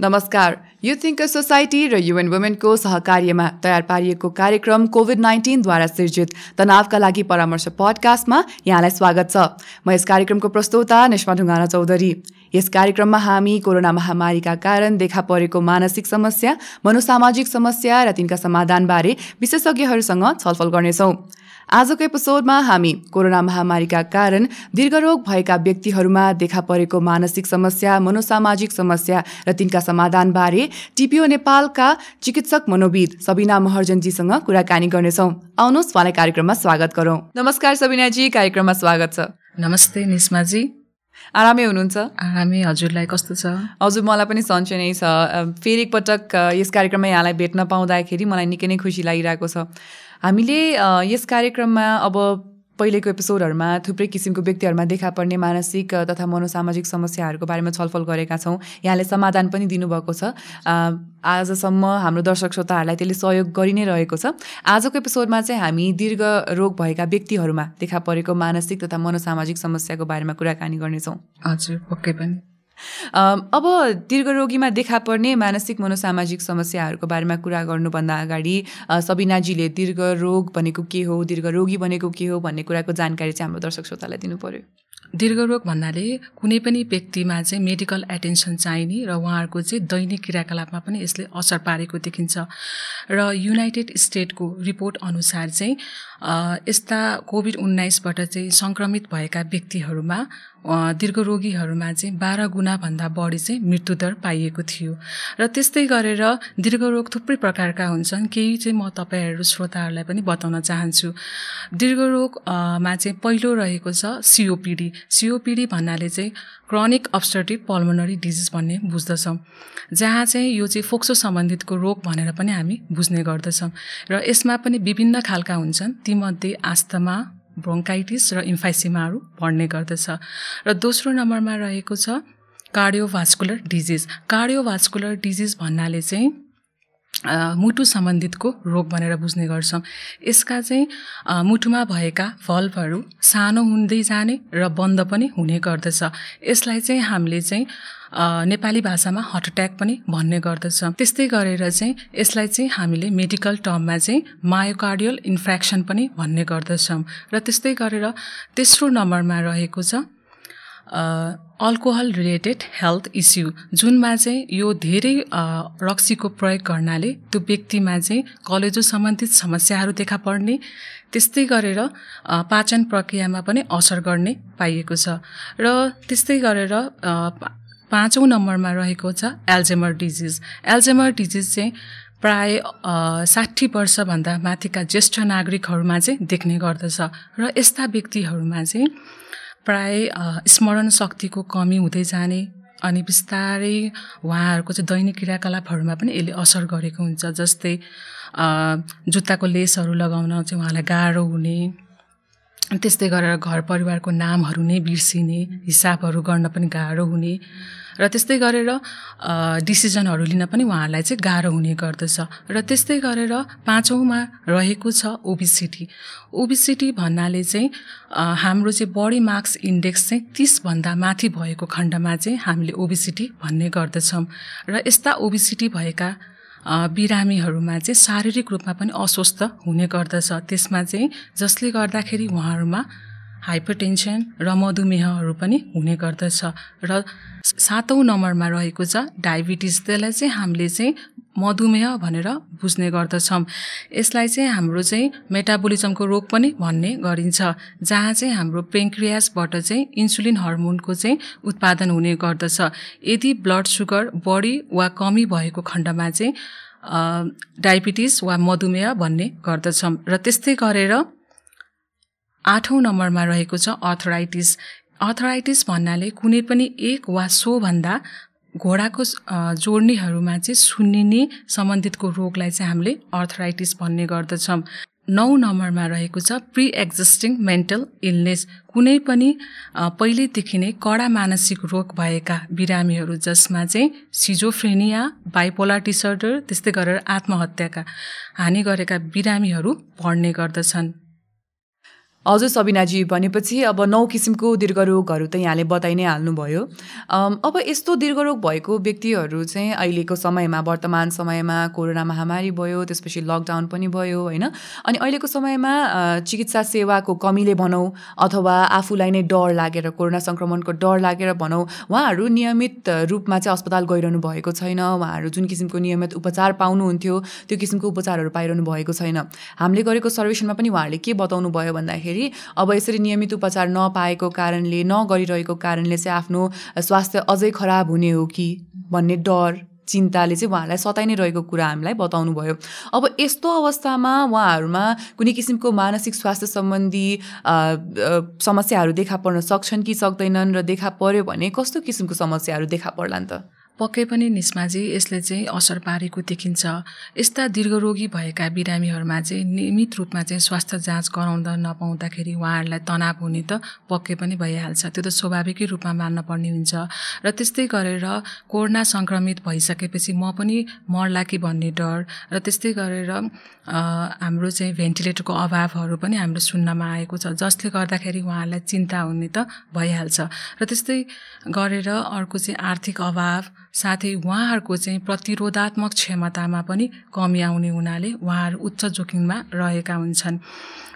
नमस्कार। Youth thinker society र UN वुमेनको सहकार्यमा तयार पारिएको कार्यक्रम कोभिड नाइन्टिनद्वारा सिर्जित तनावका लागि परामर्श पडकास्टमा यहाँलाई स्वागत छ। म यस कार्यक्रमको प्रस्तोता निष्मा ढुङ्गाना चौधरी। यस कार्यक्रममा हामी कोरोना महामारीका कारण देखा परेको मानसिक समस्या मनोसामाजिक समस्या र तिनका समाधानबारे विशेषज्ञहरूसँग छलफल गर्नेछौँ। आजको एपिसोडमा हामी कोरोना महामारीका कारण दीर्घरोग भएका व्यक्तिहरूमा देखा परेको मानसिक समस्या मनोसामाजिक समस्या र तिनका समाधानबारे टिपिओ नेपालका चिकित्सक मनोविद सबिना महर्जनजीसँग कुराकानी गर्नेछौँ। आउनुहोस् उहाँलाई कार्यक्रममा स्वागत गरौँ। नमस्कार सबिनाजी कार्यक्रममा स्वागत छ। नमस्ते निस्माजी। आरामै हुनुहुन्छ? आरामै हजुरलाई कस्तो छ? हजुर मलाई पनि सन्चै नै छ। फेरि एकपटक यस कार्यक्रममा यहाँलाई भेट्न पाउँदाखेरि मलाई निकै नै खुसी लागिरहेको छ। हामीले यस कार्यक्रममा अब पहिलेको एपिसोडहरूमा थुप्रै किसिमको व्यक्तिहरूमा देखा पर्ने मानसिक तथा मनोसामाजिक समस्याहरूको बारेमा छलफल गरेका छौँ। यहाँले समाधान पनि दिनुभएको छ। आजसम्म हाम्रो दर्शक श्रोताहरूलाई त्यसले सहयोग गरि नै रहेको छ। आजको एपिसोडमा चाहिँ हामी दीर्घ रोग भएका व्यक्तिहरूमा देखा परेको मानसिक तथा मनोसामाजिक समस्याको बारेमा कुराकानी गर्नेछौँ। हजुर पक्कै पनि। अब दीर्घरोगीमा देखा पर्ने मानसिक मनोसामाजिक समस्याहरूको बारेमा कुरा गर्नुभन्दा अगाडि सबिनाजीले दीर्घ रोग भनेको के हो दीर्घरोगी भनेको के हो भन्ने कुराको जानकारी चाहिँ हाम्रो दर्शक श्रोतालाई दिनु पर्यो। दीर्घरोग भन्नाले कुनै पनि व्यक्तिमा चाहिँ मेडिकल एटेन्सन चाहिने र उहाँहरूको चाहिँ दैनिक क्रियाकलापमा पनि यसले असर पारेको देखिन्छ। र युनाइटेड स्टेटको रिपोर्ट अनुसार चाहिँ यस्ता कोभिड उन्नाइसबाट चाहिँ सङ्क्रमित भएका व्यक्तिहरूमा दीर्घरोगीहरूमा चाहिँ बाह्र गुणाभन्दा बढी चाहिँ मृत्युदर पाइएको थियो। र त्यस्तै गरेर दीर्घरोग थुप्रै प्रकारका हुन्छन् केही चाहिँ म तपाईँहरू श्रोताहरूलाई पनि बताउन चाहन्छु। दीर्घरोगमा चाहिँ पहिलो रहेको छ सिओपिडी। सिओपिडी भन्नाले चाहिँ क्रोनिक अब्सर्टिभ पल्मोनरी डिजिज भन्ने बुझ्दछौँ जहाँ चाहिँ यो चाहिँ फोक्सो सम्बन्धितको रोग भनेर पनि हामी बुझ्ने गर्दछौँ। र यसमा पनि विभिन्न खालका हुन्छन् तीमध्ये आस्थमा ब्रोङ्काइटिस र इन्फाइसिमाहरू बढ्ने गर्दछ। र दोस्रो नम्बरमा रहेको छ कार्डियोभास्कुलर डिजिज। कार्डियोभास्कुलर डिजिज भन्नाले चाहिँ मुटु सम्बन्धितको रोग भनेर बुझ्ने गर्छौँ। यसका चाहिँ मुटुमा भएका भल्भहरू सानो हुँदै जाने र बन्द पनि हुने गर्दछ। यसलाई चाहिँ हामीले चाहिँ नेपाली भाषामा हार्ट एट्याक पनि भन्ने गर्दछ। त्यस्तै गरेर चाहिँ यसलाई चाहिँ हामीले मेडिकल टर्ममा चाहिँ मायोकार्डियल इन्फ्रेक्सन पनि भन्ने गर्दछौँ। र त्यस्तै गरेर तेस्रो नम्बरमा रहेको छ अल्कोहल रिलेटेड हेल्थ इस्यु जुनमा चाहिँ यो धेरै रक्सीको प्रयोग गर्नाले त्यो व्यक्तिमा चाहिँ कलेजो सम्बन्धित समस्याहरू देखा पर्ने त्यस्तै गरेर पाचन प्रक्रियामा पनि असर गर्ने पाइएको छ। र त्यस्तै गरेर पाँचौँ नम्बरमा रहेको छ एल्जेमर डिजिज। एल्जेमर डिजिज चाहिँ प्राय साठी वर्षभन्दा माथिका ज्येष्ठ नागरिकहरूमा चाहिँ देख्ने गर्दछ। र यस्ता व्यक्तिहरूमा चाहिँ प्राय स्मरण शक्तिको कमी हुँदै जाने अनि बिस्तारै उहाँहरूको चाहिँ दैनिक क्रियाकलापहरूमा पनि यसले असर गरेको हुन्छ जस्तै जुत्ताको लेसहरू लगाउन चाहिँ उहाँलाई गाह्रो हुने। त्यस्तै गरेर घर परिवारको नामहरू नै बिर्सिने हिसाबहरू गर्न पनि गाह्रो हुने र त्यस्तै गरेर डिसिजनहरू लिन पनि उहाँहरूलाई चाहिँ गाह्रो हुने गर्दछ र त्यस्तै गरेर पाँचौँमा रहेको छ ओबिसिटी ओबिसिटी भन्नाले चाहिँ हाम्रो चाहिँ बडी मार्क्स इन्डेक्स चाहिँ तिसभन्दा माथि भएको खण्डमा चाहिँ हामीले ओबिसिटी भन्ने गर्दछौँ र यस्ता ओबिसिटी भएका बिरामीहरूमा चाहिँ शारीरिक रूपमा पनि अस्वस्थ हुने गर्दछ। त्यसमा चाहिँ जसले गर्दाखेरि उहाँहरूमा हाइपरटेन्सन र मधुमेहहरू पनि हुने गर्दछ र सातौँ नम्बरमा रहेको छ डायबिटिज त्यसलाई चाहिँ हामीले चाहिँ मधुमेह भनेर बुझ्ने गर्दछौँ। यसलाई चाहिँ हाम्रो चाहिँ मेटाबोलिजमको रोग पनि भन्ने गरिन्छ जहाँ चाहिँ हाम्रो पेङ्क्रियासबाट चाहिँ इन्सुलिन हर्मोनको चाहिँ उत्पादन हुने गर्दछ। यदि ब्लड सुगर बढी वा कमी भएको खण्डमा चाहिँ डायबिटिज वा मधुमेह भन्ने गर्दछौँ। र त्यस्तै गरेर आठौँ नम्बरमा रहेको छ अर्थराइटिस। अर्थराइटिस भन्नाले कुनै पनि एक वा सोभन्दा घोडाको जोड्नीहरूमा चाहिँ सुन्निने सम्बन्धितको रोगलाई चाहिँ हामीले अर्थराइटिस भन्ने गर्दछौँ। नौ नम्बरमा रहेको छ प्रि एक्जिस्टिङ मेन्टल इलनेस। कुनै पनि पहिल्यैदेखि नै कडा मानसिक रोग भएका बिरामीहरू जसमा चाहिँ सिजोफ्रेनिया बाइपोलर डिसअर्डर त्यस्तै गरेर आत्महत्याका हानि गरेका बिरामीहरू पढ्ने गर्दछन्। हजुर सबिनाजी भनेपछि अब नौ किसिमको दीर्घरोगहरू त यहाँले बताइ नै हाल्नुभयो। अब यस्तो दीर्घरोग भएको व्यक्तिहरू चाहिँ अहिलेको समयमा वर्तमान समयमा कोरोना महामारी भयो त्यसपछि लकडाउन पनि भयो होइन? अनि अहिलेको समयमा चिकित्सा सेवाको कमीले भनौँ अथवा आफूलाई नै डर लागेर कोरोना सङ्क्रमणको डर लागेर भनौँ उहाँहरू नियमित रूपमा चाहिँ अस्पताल गइरहनु भएको छैन। उहाँहरू जुन किसिमको नियमित उपचार पाउनुहुन्थ्यो त्यो किसिमको उपचारहरू पाइरहनु भएको छैन। हामीले गरेको सर्वेक्षणमा पनि उहाँहरूले के बताउनु भयो भन्दाखेरि अब यसरी नियमित उपचार नपाएको कारणले नगरिरहेको कारणले चाहिँ आफ्नो स्वास्थ्य अझै खराब हुने हो कि भन्ने डर चिन्ताले चाहिँ उहाँलाई सताइ नै रहेको कुरा हामीलाई बताउनु भयो अब यस्तो अवस्थामा उहाँहरूमा कुनै किसिमको मानसिक स्वास्थ्य सम्बन्धी समस्याहरू देखा पर्न सक्छन् कि सक्दैनन् र देखा पर्यो भने कस्तो किसिमको समस्याहरू देखा पर्लान् त? पक्कै पनि निस्माजी यसले चाहिँ असर पारेको देखिन्छ। यस्ता दीर्घरोगी भएका बिरामीहरूमा चाहिँ नियमित रूपमा चाहिँ स्वास्थ्य जाँच गराउँदा नपाउँदाखेरि उहाँहरूलाई तनाव हुने त पक्कै पनि भइहाल्छ। त्यो त स्वाभाविकै रूपमा मान्न पर्ने हुन्छ। र त्यस्तै गरेर कोरोना सङ्क्रमित भइसकेपछि म पनि मर्ला कि भन्ने डर र त्यस्तै गरेर हाम्रो चाहिँ भेन्टिलेटरको अभावहरू पनि हाम्रो सुन्नमा आएको छ जसले गर्दाखेरि उहाँहरूलाई चिन्ता हुने त भइहाल्छ। र त्यस्तै गरेर अर्को चाहिँ आर्थिक अभाव साथै उहाँहरूको चाहिँ प्रतिरोधात्मक क्षमतामा पनि कमी आउने हुनाले उहाँहरू उच्च जोखिममा रहेका हुन्छन्।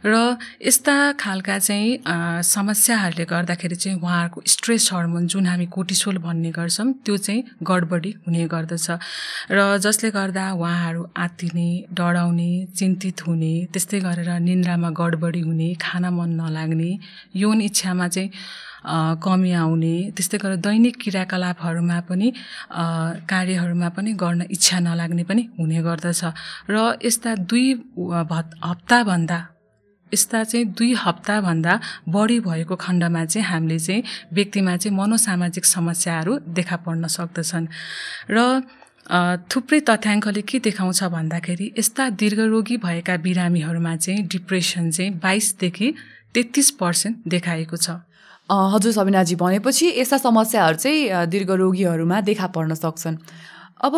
र यस्ता खालका चाहिँ समस्याहरूले गर्दाखेरि चाहिँ उहाँहरूको स्ट्रेस हर्मोन जुन हामी कोटिसोल भन्ने गर्छौँ त्यो चाहिँ गडबडी हुने गर्दछ। र जसले गर्दा उहाँहरू आत्तिने डराउने चिन्तित हुने त्यस्तै गरेर निन्द्रामा गडबडी हुने खाना मन नलाग्ने यौन इच्छामा चाहिँ कमी आउने त्यस्तै गरेर दैनिक क्रियाकलापहरूमा पनि कार्यहरूमा पनि गर्न इच्छा नलाग्ने पनि हुने गर्दछ। र यस्ता दुई हप्ताभन्दा यस्ता चाहिँ दुई हप्ताभन्दा बढी भएको खण्डमा चाहिँ हामीले चाहिँ व्यक्तिमा चाहिँ मनोसामाजिक समस्याहरू देखा पर्न सक्दछन्। र थुप्रै तथ्याङ्कले के देखाउँछ भन्दाखेरि यस्ता दीर्घरोगी भएका बिरामीहरूमा चाहिँ डिप्रेसन चाहिँ बाइसदेखि तेत्तिस पर्सेन्ट देखाएको छ। हजुर सबिनाजी भनेपछि यस्ता समस्याहरू चाहिँ दीर्घरोगीहरूमा देखा पर्न सक्छन्। अब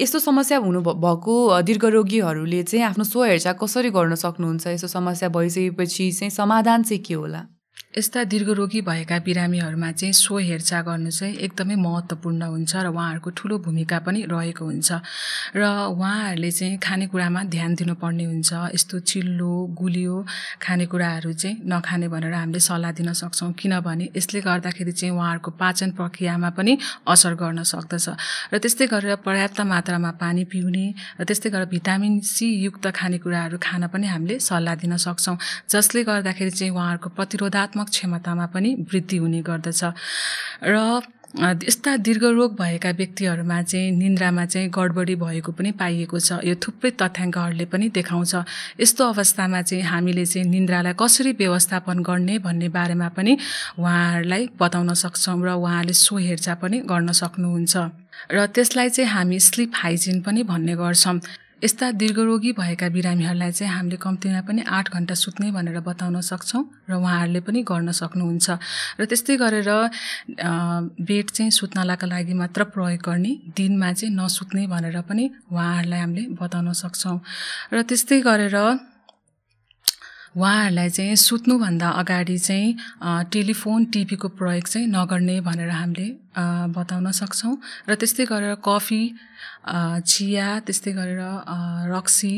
यस्तो समस्या हुनु भएको दीर्घरोगीहरूले चाहिँ आफ्नो स्वहेरचाह कसरी गर्न सक्नुहुन्छ? यस्तो समस्या भइसकेपछि चाहिँ समाधान चाहिँ के होला? यस्ता दीर्घरोगी भएका बिरामीहरूमा चाहिँ स्व हेरचाह गर्नु चाहिँ एकदमै महत्त्वपूर्ण हुन्छ र उहाँहरूको ठुलो भूमिका पनि रहेको हुन्छ र उहाँहरूले चाहिँ खानेकुरामा ध्यान दिनुपर्ने हुन्छ। यस्तो चिल्लो गुलियो खानेकुराहरू चाहिँ नखाने भनेर हामीले सल्लाह दिन सक्छौँ किनभने यसले गर्दाखेरि चाहिँ उहाँहरूको पाचन प्रक्रियामा पनि असर गर्न सक्दछ र त्यस्तै गरेर पर्याप्त मात्रामा पानी पिउने र त्यस्तै गरेर भिटामिन सी युक्त खानेकुराहरू खान पनि हामीले सल्लाह दिन सक्छौँ। जसले गर्दाखेरि चाहिँ उहाँहरूको प्रतिरोधात्मक सकारात्मक क्षमतामा पनि वृद्धि हुने गर्दछ। र यस्ता दीर्घरोग भएका व्यक्तिहरूमा चाहिँ निन्द्रामा चाहिँ गडबडी भएको पनि पाइएको छ। यो थुप्रै तथ्याङ्कहरूले पनि देखाउँछ। यस्तो अवस्थामा चाहिँ हामीले चाहिँ निन्द्रालाई कसरी व्यवस्थापन गर्ने भन्ने बारेमा पनि उहाँहरूलाई बताउन सक्छौँ र उहाँले सो हेरचाह पनि गर्न सक्नुहुन्छ। र त्यसलाई चाहिँ हामी स्लिप हाइजिन पनि भन्ने गर्छौँ। यस्ता दीर्घरोगी भएका बिरामीहरूलाई चाहिँ हामीले कम्तीमा पनि आठ घन्टा सुत्ने भनेर बताउन सक्छौँ र उहाँहरूले पनि गर्न सक्नुहुन्छ। र त्यस्तै गरेर बेड चाहिँ सुत्नलाका लागि मात्र प्रयोग गर्ने दिनमा चाहिँ नसुत्ने भनेर पनि उहाँहरूलाई हामीले बताउन सक्छौँ। र त्यस्तै गरेर उहाँहरूलाई चाहिँ सुत्नुभन्दा अगाडि चाहिँ टेलिफोन टिभीको प्रयोग चाहिँ नगर्ने भनेर हामीले बताउन सक्छौँ। र त्यस्तै गरेर कफी चिया त्यस्तै गरेर रक्सी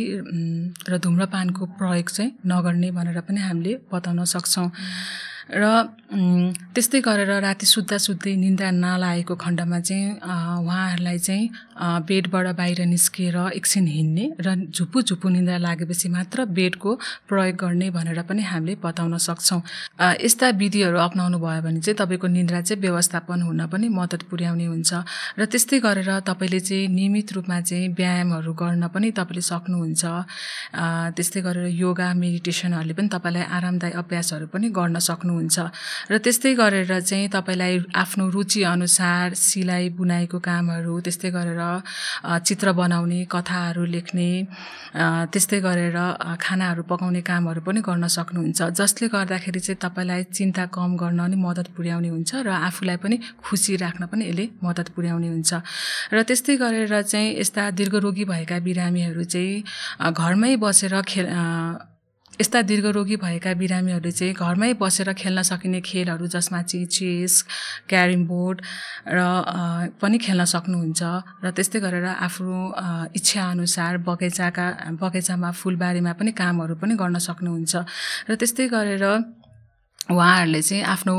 र धुम्रपानको प्रयोग चाहिँ नगर्ने भनेर पनि हामीले बताउन सक्छौँ। र त्यस्तै गरेर राति सुत्दा सुत्दै निन्द्रा नलागेको खण्डमा चाहिँ उहाँहरूलाई चाहिँ बेडबाट बाहिर निस्किएर एकछिन हिँड्ने र झुप्पु झुप्पु निन्द्रा लागेपछि मात्र बेडको प्रयोग गर्ने भनेर पनि हामीले बताउन सक्छौँ। यस्ता विधिहरू अप्नाउनु भयो भने चाहिँ तपाईँको निन्द्रा चाहिँ व्यवस्थापन हुन पनि मद्दत पुर्याउने हुन्छ। र त्यस्तै गरेर तपाईँले चाहिँ नियमित रूपमा चाहिँ व्यायामहरू गर्न पनि तपाईँले सक्नुहुन्छ। त्यस्तै गरेर योगा मेडिटेसनहरूले पनि तपाईँलाई आरामदायी अभ्यासहरू पनि गर्न सक्नुहुन्छ। र त्यस्तै गरेर चाहिँ तपाईँलाई आफ्नो रुचिअनुसार सिलाइ बुनाइको कामहरू त्यस्तै गरेर चित्र बनाउने कथाहरू लेख्ने त्यस्तै गरेर खानाहरू पकाउने कामहरू पनि गर्न सक्नुहुन्छ। जसले गर्दाखेरि चाहिँ तपाईँलाई चिन्ता कम गर्न पनि मद्दत पुर्याउने हुन्छ र आफूलाई पनि खुसी राख्न पनि यसले मद्दत पुर्याउने हुन्छ। र त्यस्तै गरेर चाहिँ यस्ता दीर्घरोगी भएका बिरामीहरू चाहिँ घरमै बसेर खेल यस्ता दीर्घरोगी भएका बिरामीहरूले चाहिँ घरमै बसेर खेल्न सकिने खेलहरू जसमा चाहिँ चेस क्यारिम बोर्ड र पनि खेल्न सक्नुहुन्छ र त्यस्तै गरेर आफ्नो इच्छाअनुसार बगैँचाका बगैँचामा फुलबारीमा पनि कामहरू पनि गर्न सक्नुहुन्छ र त्यस्तै गरेर उहाँहरूले चाहिँ आफ्नो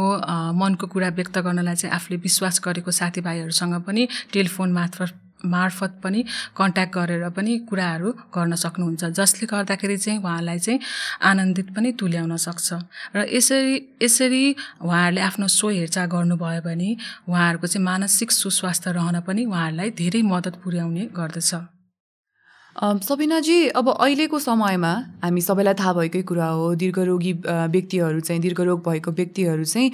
मनको कुरा व्यक्त गर्नलाई चाहिँ आफूले विश्वास गरेको साथीभाइहरूसँग पनि टेलिफोन मार्फत मार्फत पनि कन्ट्याक्ट गरेर पनि कुराहरू गर्न सक्नुहुन्छ। जसले गर्दाखेरि चाहिँ उहाँलाई चाहिँ आनन्दित पनि तुल्याउन सक्छ। र यसरी यसरी उहाँहरूले आफ्नो स्व हेरचाह गर्नुभयो भने उहाँहरूको चाहिँ मानसिक सुस्वास्थ्य रहन पनि उहाँहरूलाई धेरै मद्दत पुर्याउने गर्दछ। सबिनाजी अब अहिलेको समयमा हामी सबैलाई थाहा भएकै कुरा हो दीर्घरोगी व्यक्तिहरू चाहिँ दीर्घरोग भएको व्यक्तिहरू चाहिँ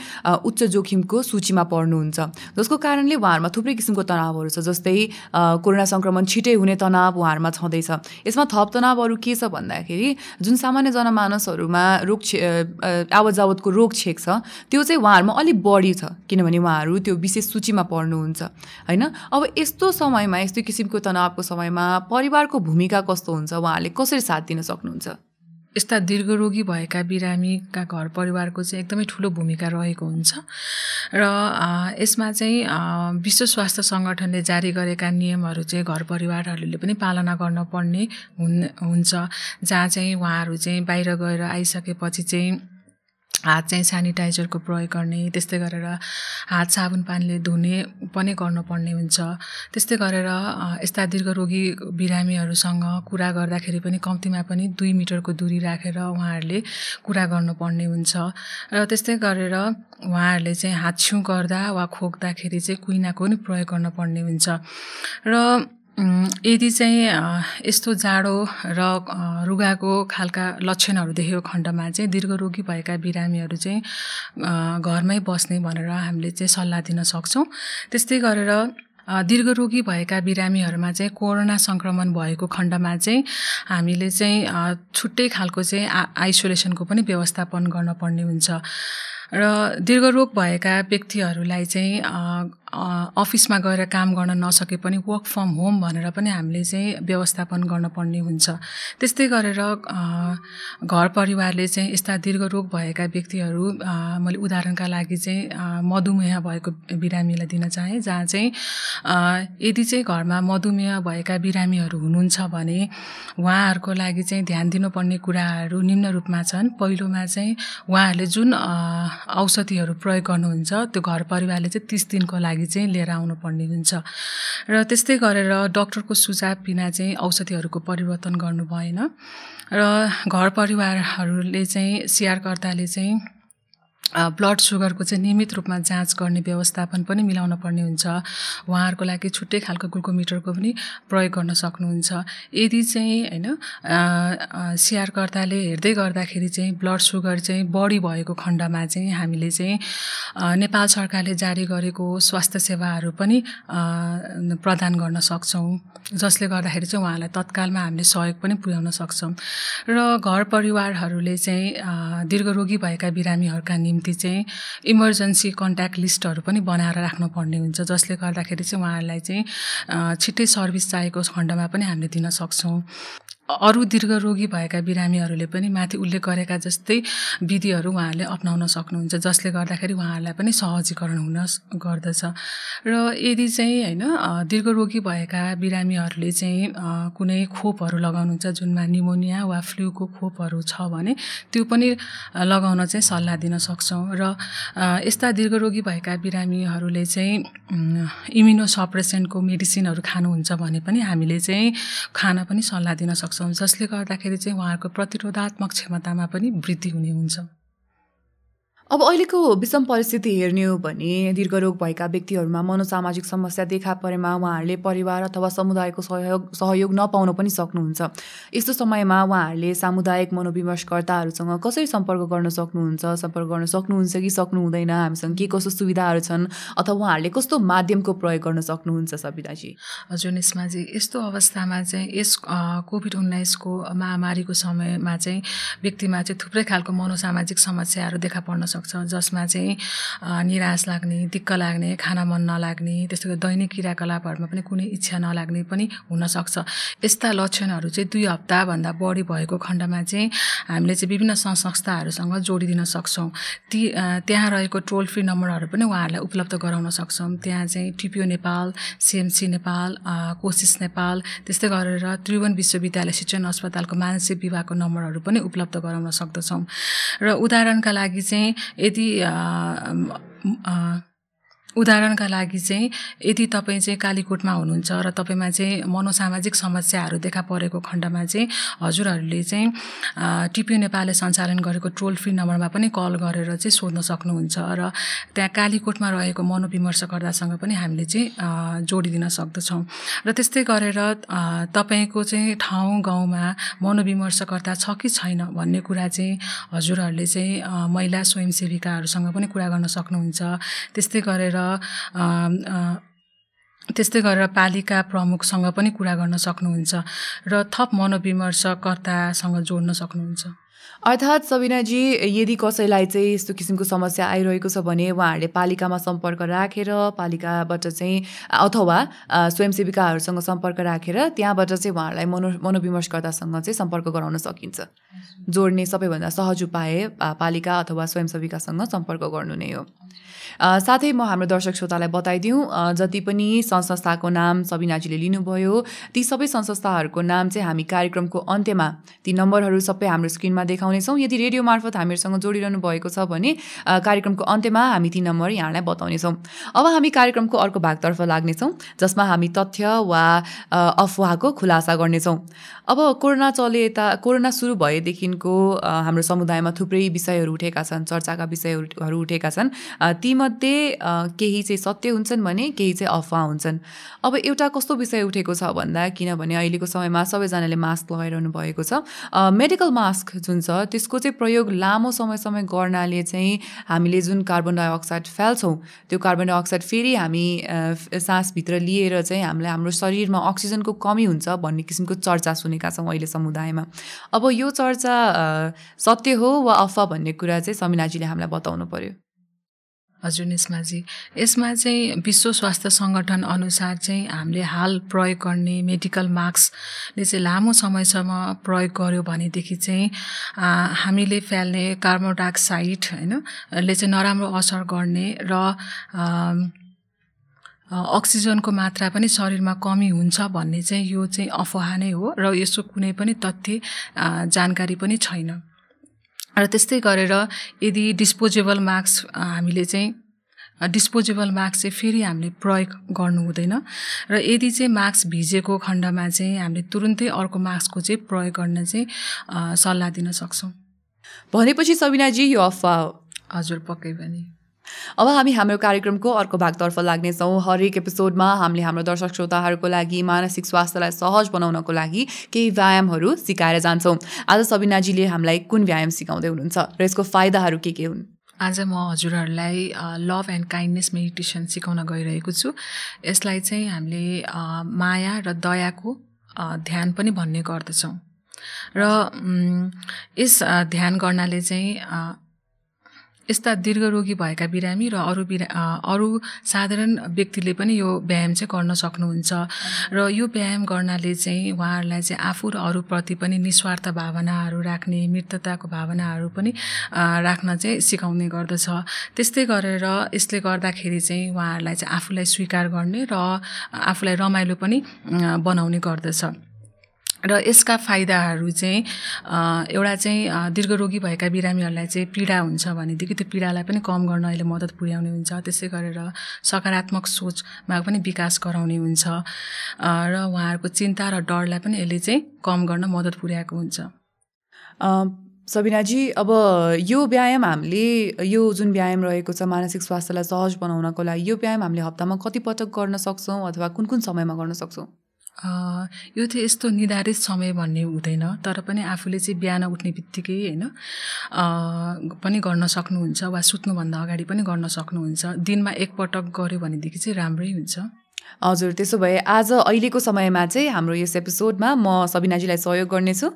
उच्च जोखिमको सूचीमा पर्नुहुन्छ। जसको कारणले उहाँहरूमा थुप्रै किसिमको तनावहरू छ जस्तै कोरोना सङ्क्रमण छिटै हुने तनाव उहाँहरूमा छँदैछ। यसमा थप तनावहरू के छ भन्दाखेरि जुन सामान्य जनमानसहरूमा रोग छे आवत जावतको रोग छेक छ त्यो चाहिँ उहाँहरूमा अलिक बढी छ किनभने उहाँहरू त्यो विशेष सूचीमा पर्नुहुन्छ होइन? अब यस्तो समयमा यस्तो किसिमको तनावको समयमा परिवारको भूमिका कस्तो हुन्छ? उहाँहरूले कसरी साथ दिन सक्नुहुन्छ? यस्ता दीर्घरोगी भएका बिरामीका घर परिवारको चाहिँ एकदमै ठुलो भूमिका रहेको हुन्छ। र यसमा चाहिँ विश्व स्वास्थ्य सङ्गठनले जारी गरेका नियमहरू चाहिँ घर परिवारहरूले पनि पालना गर्न पर्ने हुन् हुन्छ। जहाँ चाहिँ उहाँहरू चाहिँ बाहिर गएर आइसकेपछि चाहिँ हात चाहिँ सेनिटाइजरको प्रयोग गर्ने त्यस्तै गरेर हात साबुन पानीले धुने पनि गर्नुपर्ने हुन्छ। त्यस्तै गरेर यस्ता दीर्घरोगी बिरामीहरूसँग कुरा गर्दाखेरि पनि कम्तीमा पनि दुई मिटरको दूरी राखेर उहाँहरूले कुरा गर्नुपर्ने हुन्छ। र त्यस्तै गरेर उहाँहरूले चाहिँ हात छेउ गर्दा वा खोक्दाखेरि चाहिँ कुइनाको पनि प्रयोग गर्नुपर्ने हुन्छ। र यदि चाहिँ यस्तो जाडो र रुगाको खालका लक्षणहरू देखेको खण्डमा चाहिँ दीर्घरोगी भएका बिरामीहरू चाहिँ घरमै बस्ने भनेर हामीले चाहिँ सल्लाह दिन सक्छौँ। त्यस्तै गरेर दीर्घरोगी भएका बिरामीहरूमा चाहिँ कोरोना सङ्क्रमण भएको खण्डमा चाहिँ हामीले चाहिँ छुट्टै खालको चाहिँ आइसोलेसनको पनि व्यवस्थापन गर्नुपर्ने हुन्छ। र दीर्घरोग भएका व्यक्तिहरूलाई चाहिँ अफिसमा गएर काम गर्न नसके पनि वर्क फ्रम होम भनेर पनि हामीले चाहिँ व्यवस्थापन गर्नुपर्ने हुन्छ। त्यस्तै गरेर घर परिवारले चाहिँ यस्ता दीर्घरोग भएका व्यक्तिहरू मैले उदाहरणका लागि चाहिँ मधुमेह भएको बिरामीलाई दिन चाहेँ जहाँ चाहिँ यदि चाहिँ घरमा मधुमेह भएका बिरामीहरू हुनुहुन्छ भने उहाँहरूको लागि चाहिँ ध्यान दिनुपर्ने कुराहरू निम्न रूपमा छन्। पहिलोमा चाहिँ उहाँहरूले जुन औषधिहरू प्रयोग गर्नुहुन्छ त्यो घर परिवारले चाहिँ तिस दिनको लागि चाहिँ लिएर आउनुपर्ने हुन्छ। र त्यस्तै गरेर डक्टरको सुझाव बिना चाहिँ औषधिहरूको परिवर्तन गर्नु भएन। र घर परिवारहरूले चाहिँ स्याहारकर्ताले चाहिँ ब्लड सुगरको चाहिँ नियमित रूपमा जाँच गर्ने व्यवस्थापन पनि मिलाउन पर्ने हुन्छ। उहाँहरूको लागि छुट्टै खालको ग्लुकोमिटरको पनि प्रयोग गर्न सक्नुहुन्छ। यदि चाहिँ होइन स्याहारकर्ताले हेर्दै गर्दाखेरि चाहिँ ब्लड सुगर चाहिँ बढी भएको खण्डमा चाहिँ हामीले चाहिँ नेपाल सरकारले जारी गरेको स्वास्थ्य सेवाहरू पनि प्रदान गर्न सक्छौँ। जसले गर्दाखेरि चाहिँ उहाँलाई तत्कालमा हामीले सहयोग पनि पुर्याउन सक्छौँ। र घर परिवारहरूले चाहिँ दीर्घरोगी भएका बिरामीहरूका निम्ति निम्ति चाहिँ इमर्जेन्सी कन्ट्याक्ट लिस्टहरू पनि बनाएर राख्नुपर्ने हुन्छ जसले गर्दाखेरि चाहिँ उहाँहरूलाई चाहिँ छिट्टै सर्भिस चाहिएको खण्डमा पनि हामीले दिन सक्छौँ। अरू दीर्घरोगी भएका बिरामीहरूले पनि माथि उल्लेख गरेका जस्तै विधिहरू उहाँहरूले अप्नाउन सक्नुहुन्छ जसले गर्दाखेरि उहाँहरूलाई पनि सहजीकरण हुन गर्दछ। र यदि चाहिँ होइन दीर्घरोगी भएका बिरामीहरूले चाहिँ कुनै खोपहरू लगाउनुहुन्छ जुनमा निमोनिया वा फ्लूको खोपहरू छ भने त्यो पनि लगाउन चाहिँ सल्लाह दिन सक्छौँ। र यस्ता दीर्घरोगी भएका बिरामीहरूले चाहिँ इम्युनो सप्रेसेन्टको मेडिसिनहरू खानुहुन्छ भने पनि हामीले चाहिँ खान पनि सल्लाह दिन सक्छौँ। सक्छौँ जसले गर्दाखेरि चाहिँ उहाँहरूको प्रतिरोधात्मक क्षमतामा पनि वृद्धि हुने हुन्छ। अब अहिलेको विषम परिस्थिति हेर्ने हो भने दीर्घरोग भएका व्यक्तिहरूमा मनोसामाजिक समस्या देखा परेमा उहाँहरूले परिवार अथवा समुदायको सहयोग सहयोग नपाउन पनि सक्नुहुन्छ। यस्तो समयमा उहाँहरूले सामुदायिक मनोविमर्शकर्ताहरूसँग कसरी सम्पर्क गर्न सक्नुहुन्छ सम्पर्क गर्न सक्नुहुन्छ कि सक्नु हुँदैन हामीसँग के कस्तो सुविधाहरू छन्? अथवा उहाँहरूले कस्तो माध्यमको प्रयोग गर्न सक्नुहुन्छ सविताजी हजुर निस्माजी यस्तो अवस्थामा चाहिँ यस कोभिड उन्नाइसको महामारीको समयमा चाहिँ व्यक्तिमा चाहिँ थुप्रै खालको मनोसामाजिक समस्याहरू देखा पर्न सक्छ सक्छ जसमा चाहिँ निराश लाग्ने दिक्क लाग्ने खाना मन नलाग्ने त्यस्तै दैनिक क्रियाकलापहरूमा पनि कुनै इच्छा नलाग्ने पनि हुनसक्छ यस्ता लक्षणहरू चाहिँ दुई हप्ताभन्दा बढी भएको खण्डमा चाहिँ हामीले चाहिँ विभिन्न संस्थाहरूसँग जोडिदिन सक्छौँ। ती त्यहाँ रहेको टोल फ्री नम्बरहरू पनि उहाँहरूलाई उपलब्ध गराउन सक्छौँ। त्यहाँ चाहिँ टिपिओ नेपाल सिएमसी नेपाल कोसिस नेपाल त्यस्तै गरेर त्रिभुवन विश्वविद्यालय शिक्षण अस्पतालको मानसिक विभागको नम्बरहरू पनि उपलब्ध गराउन सक्दछौँ। र उदाहरणका लागि चाहिँ यदि उदाहरणका लागि चाहिँ यदि तपाईँ चाहिँ कालीकोटमा हुनुहुन्छ र तपाईँमा चाहिँ मनोसामाजिक समस्याहरू देखा परेको खण्डमा चाहिँ हजुरहरूले चाहिँ टिपिओ नेपालले सञ्चालन गरेको टोल फ्री नम्बरमा पनि कल गरेर चाहिँ सोध्न सक्नुहुन्छ र त्यहाँ कालीकोटमा रहेको मनोविमर्शकर्तासँग पनि हामीले चाहिँ जोडिदिन सक्दछौँ। र त्यस्तै गरेर तपाईँको चाहिँ ठाउँ गाउँमा मनोविमर्शकर्ता छ कि छैन भन्ने कुरा चाहिँ हजुरहरूले चाहिँ महिला स्वयंसेविकाहरूसँग पनि कुरा गर्न सक्नुहुन्छ। त्यस्तै गरेर त्यस्तै गरेर पालिका प्रमुखसँग पनि कुरा गर्न सक्नुहुन्छ र थप मनोविमर्शकर्तासँग जोड्न सक्नुहुन्छ। अर्थात् सबिनाजी यदि कसैलाई चाहिँ यस्तो किसिमको समस्या आइरहेको छ भने उहाँहरूले पालिकामा सम्पर्क राखेर पालिकाबाट चाहिँ अथवा स्वयंसेविकाहरूसँग सम्पर्क राखेर त्यहाँबाट चाहिँ उहाँहरूलाई मनो मनोविमर्शकर्तासँग चाहिँ सम्पर्क गराउन सकिन्छ। जोड्ने सबैभन्दा सहज उपाय पालिका अथवा स्वयंसेविकासँग सम्पर्क गर्नु नै हो। साथै म हाम्रो दर्शक श्रोतालाई बताइदिउँ जति पनि संस्थाको नाम सबिनाजीले लिनुभयो ती सबै संस्थाहरूको नाम चाहिँ हामी कार्यक्रमको अन्त्यमा ती नम्बरहरू सबै हाम्रो स्क्रिनमा देखाउनेछौँ। यदि रेडियो मार्फत हामीहरूसँग जोडिरहनु भएको छ भने कार्यक्रमको अन्त्यमा हामी ती नम्बर यहाँलाई बताउनेछौँ। अब हामी कार्यक्रमको अर्को भागतर्फ लाग्नेछौँ जसमा हामी तथ्य वा अफवाहको खुलासा गर्नेछौँ। अब कोरोना चले यता कोरोना सुरु भएदेखिको हाम्रो समुदायमा थुप्रै विषयहरू उठेका छन् चर्चाका विषयहरू उठेका छन्। तीमध्ये केही चाहिँ सत्य हुन्छन् भने केही चाहिँ अफवाह हुन्छन्। अब एउटा कस्तो विषय उठेको छ भन्दा किनभने अहिलेको समयमा सबैजनाले मास्क लगाइरहनु भएको छ। मेडिकल मास्क जुन छ त्यसको चाहिँ प्रयोग लामो समयसम्म गर्नाले चाहिँ हामीले जुन कार्बन डाइअक्साइड फाल्छौँ त्यो कार्बन डाइअक्साइड फेरि हामी सासभित्र लिएर चाहिँ हामीलाई हाम्रो शरीरमा अक्सिजनको कमी हुन्छ भन्ने किसिमको चर्चा सुने सुनेका छौँ अहिले समुदायमा। अब यो चर्चा सत्य हो वा अफवा भन्ने कुरा चाहिँ समिनाजीले हामीलाई बताउनु पर्यो। हजुर निस्माजी। यसमा चाहिँ विश्व स्वास्थ्य सङ्गठन अनुसार चाहिँ हामीले हाल प्रयोग गर्ने मेडिकल मास्कले चाहिँ लामो समयसम्म प्रयोग गर्यो भनेदेखि चाहिँ हामीले फ्याल्ने कार्बन डाइअक्साइड होइन ले चाहिँ नराम्रो असर गर्ने र अक्सिजनको मात्रा पनि शरीरमा कमी हुन्छ भन्ने चाहिँ यो चाहिँ अफवाह नै हो र यसो कुनै पनि तथ्य जानकारी पनि छैन। र त्यस्तै गरेर यदि डिस्पोजेबल मास्क हामीले चाहिँ डिस्पोजेबल मास्क चाहिँ फेरि हामीले प्रयोग गर्नु हुँदैन र यदि चाहिँ मास्क भिजेको खण्डमा चाहिँ हामीले तुरुन्तै अर्को मास्कको चाहिँ प्रयोग गर्न चाहिँ सल्लाह दिन सक्छौँ। भनेपछि सबिनाजी यो अफवाह हजुर पक्कै पनि। अब हामी हाम्रो कार्यक्रमको अर्को भागतर्फ लाग्नेछौँ। हरेक एपिसोडमा हामीले हाम्रो दर्शक श्रोताहरूको लागि मानसिक स्वास्थ्यलाई सहज बनाउनको लागि केही व्यायामहरू सिकाएर जान्छौँ। आज सबिनाजीले हामीलाई कुन व्यायाम सिकाउँदै हुनुहुन्छ र यसको फाइदाहरू के के हुन्? आज म हजुरहरूलाई लभ एन्ड काइन्डनेस मेडिटेसन सिकाउन गइरहेको छु। यसलाई चाहिँ हामीले माया र दयाको ध्यान पनि भन्ने गर्दछौँ। र यस ध्यान गर्नाले चाहिँ यस्ता दीर्घरोगी भएका बिरामी र अरू बिरा अरू साधारण व्यक्तिले पनि यो व्यायाम चाहिँ गर्न सक्नुहुन्छ। र यो व्यायाम गर्नाले चाहिँ उहाँहरूलाई चाहिँ आफू र अरूप्रति पनि निस्वार्थ भावनाहरू राख्ने मृतताको भावनाहरू पनि राख्न चाहिँ सिकाउने गर्दछ। त्यस्तै गरेर यसले गर्दाखेरि चाहिँ उहाँहरूलाई चाहिँ आफूलाई स्वीकार गर्ने र आफूलाई रमाइलो पनि बनाउने गर्दछ। र यसका फाइदाहरू चाहिँ एउटा चाहिँ दीर्घरोगी भएका बिरामीहरूलाई चाहिँ पीडा हुन्छ भनेदेखि त्यो पीडालाई पनि कम गर्न अहिले मद्दत पुर्याउने हुन्छ। त्यसै गरेर सकारात्मक सोचमा पनि विकास गराउने हुन्छ। र उहाँहरूको चिन्ता र डरलाई पनि यसले चाहिँ कम गर्न मद्दत पुर्याएको हुन्छ। सबिनाजी अब यो व्यायाम हामीले यो जुन व्यायाम रहेको छ मानसिक स्वास्थ्यलाई सहज बनाउनको लागि यो व्यायाम हामीले हप्तामा कति पटक गर्न सक्छौँ अथवा कुन कुन समयमा गर्न सक्छौँ? यो चाहिँ यस्तो निर्धारित समय भन्ने हुँदैन तर पनि आफूले चाहिँ बिहान उठ्ने बित्तिकै होइन पनि गर्न सक्नुहुन्छ वा सुत्नुभन्दा अगाडि पनि गर्न सक्नुहुन्छ। दिनमा एकपटक गऱ्यो भनेदेखि चाहिँ राम्रै हुन्छ। हजुर त्यसो भए आज अहिलेको समयमा चाहिँ हाम्रो यस एपिसोडमा म सबिनाजीलाई सहयोग गर्नेछु।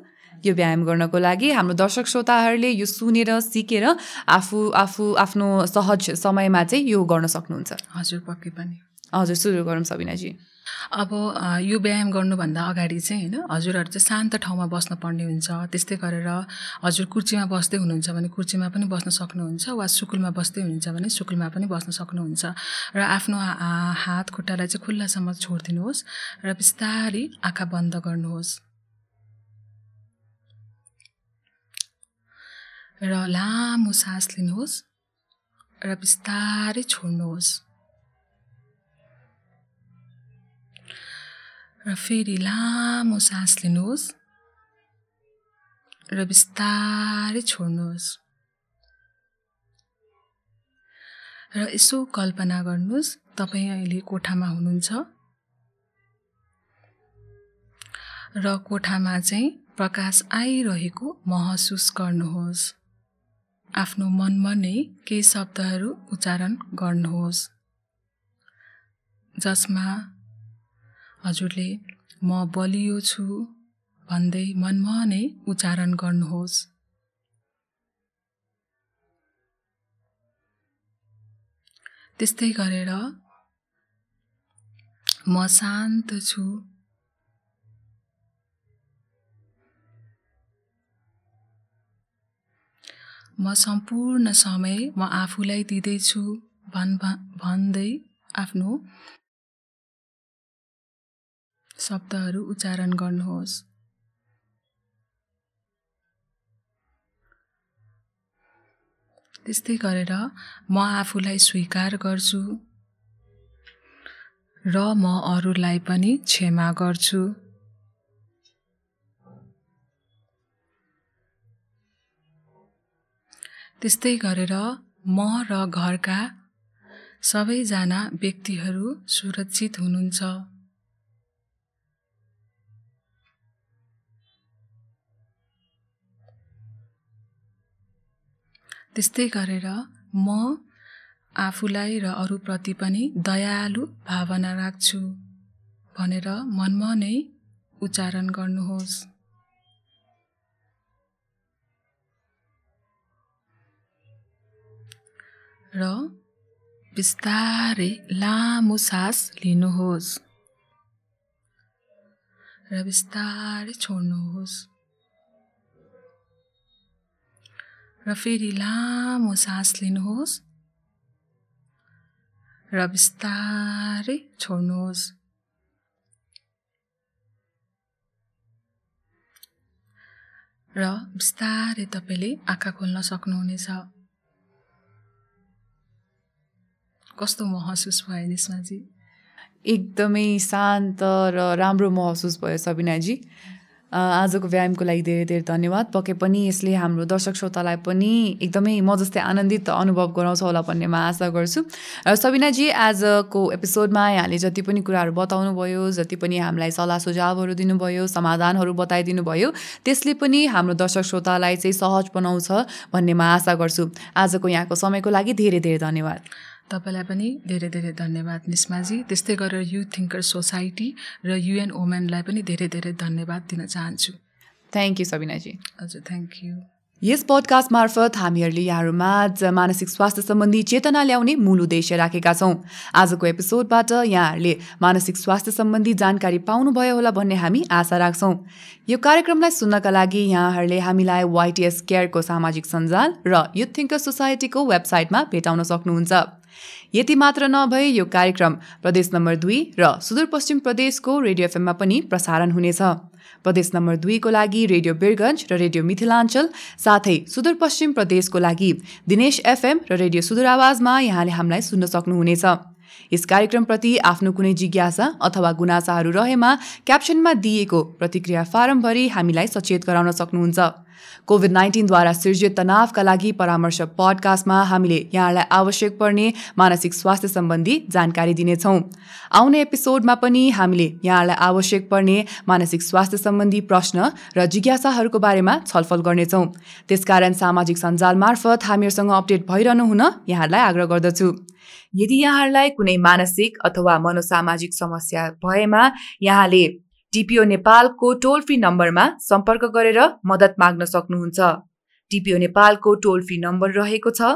यो व्यायाम गर्नको लागि हाम्रो दर्शक श्रोताहरूले यो सुनेर सिकेर आफू आफू आफ्नो सहज समयमा चाहिँ यो गर्न सक्नुहुन्छ। हजुर पक्कै पनि। हजुर सुरु गरौँ सबिनाजी। अब यो व्यायाम गर्नुभन्दा अगाडि चाहिँ होइन हजुरहरू चाहिँ शान्त ठाउँमा बस्नुपर्ने हुन्छ। त्यस्तै गरेर हजुर कुर्चीमा बस्दै हुनुहुन्छ भने कुर्चीमा पनि बस्न सक्नुहुन्छ वा सुकुलमा बस्दै हुनुहुन्छ भने सुकुलमा पनि बस्न सक्नुहुन्छ। र आफ्नो हात खुट्टालाई चाहिँ खुल्लासम्म छोडिदिनुहोस् र बिस्तारै आँखा बन्द गर्नुहोस्। र लामो सास लिनुहोस् र बिस्तारै छोड्नुहोस्। र फेरि लामो सास लिनुहोस् र बिस्तारै छोड्नुहोस्। र यसो कल्पना गर्नुहोस् तपाईँ अहिले कोठामा हुनुहुन्छ। र कोठामा चाहिँ प्रकाश आइरहेको महसुस गर्नुहोस्। आफ्नो मनमा नै केही शब्दहरू उच्चारण गर्नुहोस्। जसमा हजुरले म बलियो छु भन्दै मनमा नै उच्चारण गर्नुहोस्। त्यस्तै गरेर म शान्त छु। म सम्पूर्ण समय म आफूलाई दिँदैछु भन् भन्दै आफ्नो शब्दहरू उच्चारण गर्नुहोस्। त्यस्तै गरेर म आफूलाई स्वीकार गर्छु र म अरूलाई पनि क्षमा गर्छु। त्यस्तै गरेर म र घरका सबैजना व्यक्तिहरू सुरक्षित हुनुहुन्छ। त्यस्तै गरेर म आफूलाई र अरूप्रति पनि दयालु भावना राख्छु भनेर मनमा नै उच्चारण गर्नुहोस्। र बिस्तारै लामो सास लिनुहोस्। र बिस्तारै छोड्नुहोस्। र फेरि लामो सास लिनुहोस् र बिस्तारै छोड्नुहोस्। र बिस्तारै तपाईँले आँखा खोल्न सक्नुहुनेछ। कस्तो महसुस भयो निस्माजी एकदमै शान्त र राम्रो महसुस भयो सबिनाजी। आजको व्यायामको लागि धेरै धेरै धन्यवाद। पक्कै पनि यसले हाम्रो दर्शक श्रोतालाई पनि एकदमै म जस्तै आनन्दित अनुभव गराउँछ होला भन्ने म आशा गर्छु। र सबिनाजी आजको एपिसोडमा यहाँले जति पनि कुराहरू बताउनु भयो जति पनि हामीलाई सल्लाह सुझावहरू दिनुभयो समाधानहरू बताइदिनु भयो त्यसले पनि हाम्रो दर्शक श्रोतालाई चाहिँ सहज बनाउँछ भन्ने म आशा गर्छु। आजको यहाँको समयको लागि धेरै धेरै धन्यवाद। तपाईँलाई पनि धेरै धेरै धन्यवाद निस्माजी त्यस्तै गरेर युथ थिङ्कर सोसाइटी र युएन वुमेनलाई पनि धेरै धेरै धन्यवाद दिन चाहन्छु। थ्याङ्क यू सबिनाजी। हजुर थ्याङ्क यू यस पडकास्ट मार्फत हामीहरूले यहाँहरूमा मानसिक स्वास्थ्य सम्बन्धी चेतना ल्याउने मूल उद्देश्य राखेका छौँ। आजको एपिसोडबाट यहाँहरूले मानसिक स्वास्थ्य सम्बन्धी जानकारी पाउनुभयो होला भन्ने हामी आशा राख्छौँ। यो कार्यक्रमलाई सुन्नका लागि यहाँहरूले हामीलाई वाइटिएस केयरको सामाजिक सञ्जाल र युथ थिङ्कर सोसाइटीको वेबसाइटमा भेटाउन सक्नुहुन्छ। यति मात्र नभए यो कार्यक्रम प्रदेश नम्बर दुई र सुदूरपश्चिम प्रदेशको रेडियो एफएममा पनि प्रसारण हुनेछ। प्रदेश नम्बर दुईको लागि रेडियो बिरगन्ज र रेडियो मिथिलाञ्चल साथै सुदूरपश्चिम प्रदेशको लागि दिनेश एफएम र रेडियो सुदूर आवाजमा यहाँले हामीलाई सुन्न सक्नुहुनेछ। यस कार्यक्रमप्रति आफ्नो कुनै जिज्ञासा अथवा गुनासाहरू रहेमा क्याप्सनमा दिइएको प्रतिक्रिया फारमभरि हामीलाई सचेत गराउन सक्नुहुन्छ। कोभिड नाइन्टिनद्वारा सिर्जित तनावका लागि परामर्श पडकास्टमा हामीले यहाँलाई आवश्यक पर्ने मानसिक स्वास्थ्य सम्बन्धी जानकारी दिनेछौँ। आउने एपिसोडमा पनि हामीले यहाँलाई आवश्यक पर्ने मानसिक स्वास्थ्य सम्बन्धी प्रश्न र जिज्ञासाहरूको बारेमा छलफल गर्नेछौँ। त्यसकारण सामाजिक सञ्जाल मार्फत हामीहरूसँग अपडेट भइरहनु हुन यहाँहरूलाई आग्रह गर्दछु। यदि यहाँहरूलाई कुनै मानसिक अथवा मनोसामाजिक समस्या भएमा यहाँले टिपिओ नेपालको टोल फ्री नम्बरमा सम्पर्क गरेर मद्दत माग्न सक्नुहुन्छ। टिपिओ नेपालको टोल फ्री नम्बर रहेको छ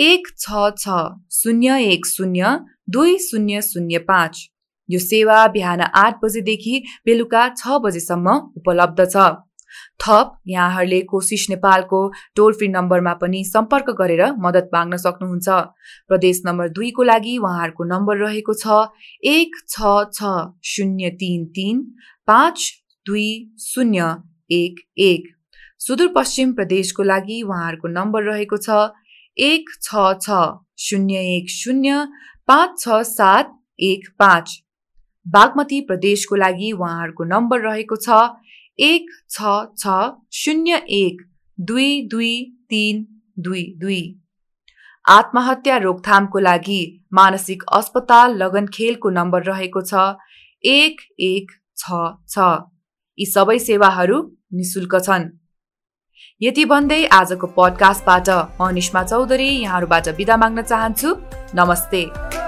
एक छ छ शून्य एक शून्य दुई शून्य शून्य पाँच। यो सेवा बिहान आठ बजेदेखि बेलुका छ बजेसम्म उपलब्ध छ। थप यहाँहरूले कोसिस नेपालको टोल फ्री नम्बरमा पनि सम्पर्क गरेर मद्दत माग्न सक्नुहुन्छ। प्रदेश नम्बर दुईको लागि उहाँहरूको नम्बर रहेको छ एक छ छ शून्य तिन तिन पाँच दुई शून्य एक एक। सुदूरपश्चिम प्रदेशको लागि उहाँहरूको नम्बर रहेको छ एक छ छ शून्य एक शून्य पाँच छ सात एक पाँच। बागमती प्रदेशको लागि उहाँहरूको नम्बर रहेको छ एक छ छ शून्य एक दुई दुई तिन दुई दुई। आत्महत्या रोकथामको लागि मानसिक अस्पताल लगनखेलको नम्बर रहेको छ। एक एक छ छ। यी सबै सेवाहरू निशुल्क छन्। यति भन्दै आजको पडकास्टबाट म निष्मा चौधरी यहाँहरूबाट बिदा माग्न चाहन्छु। नमस्ते।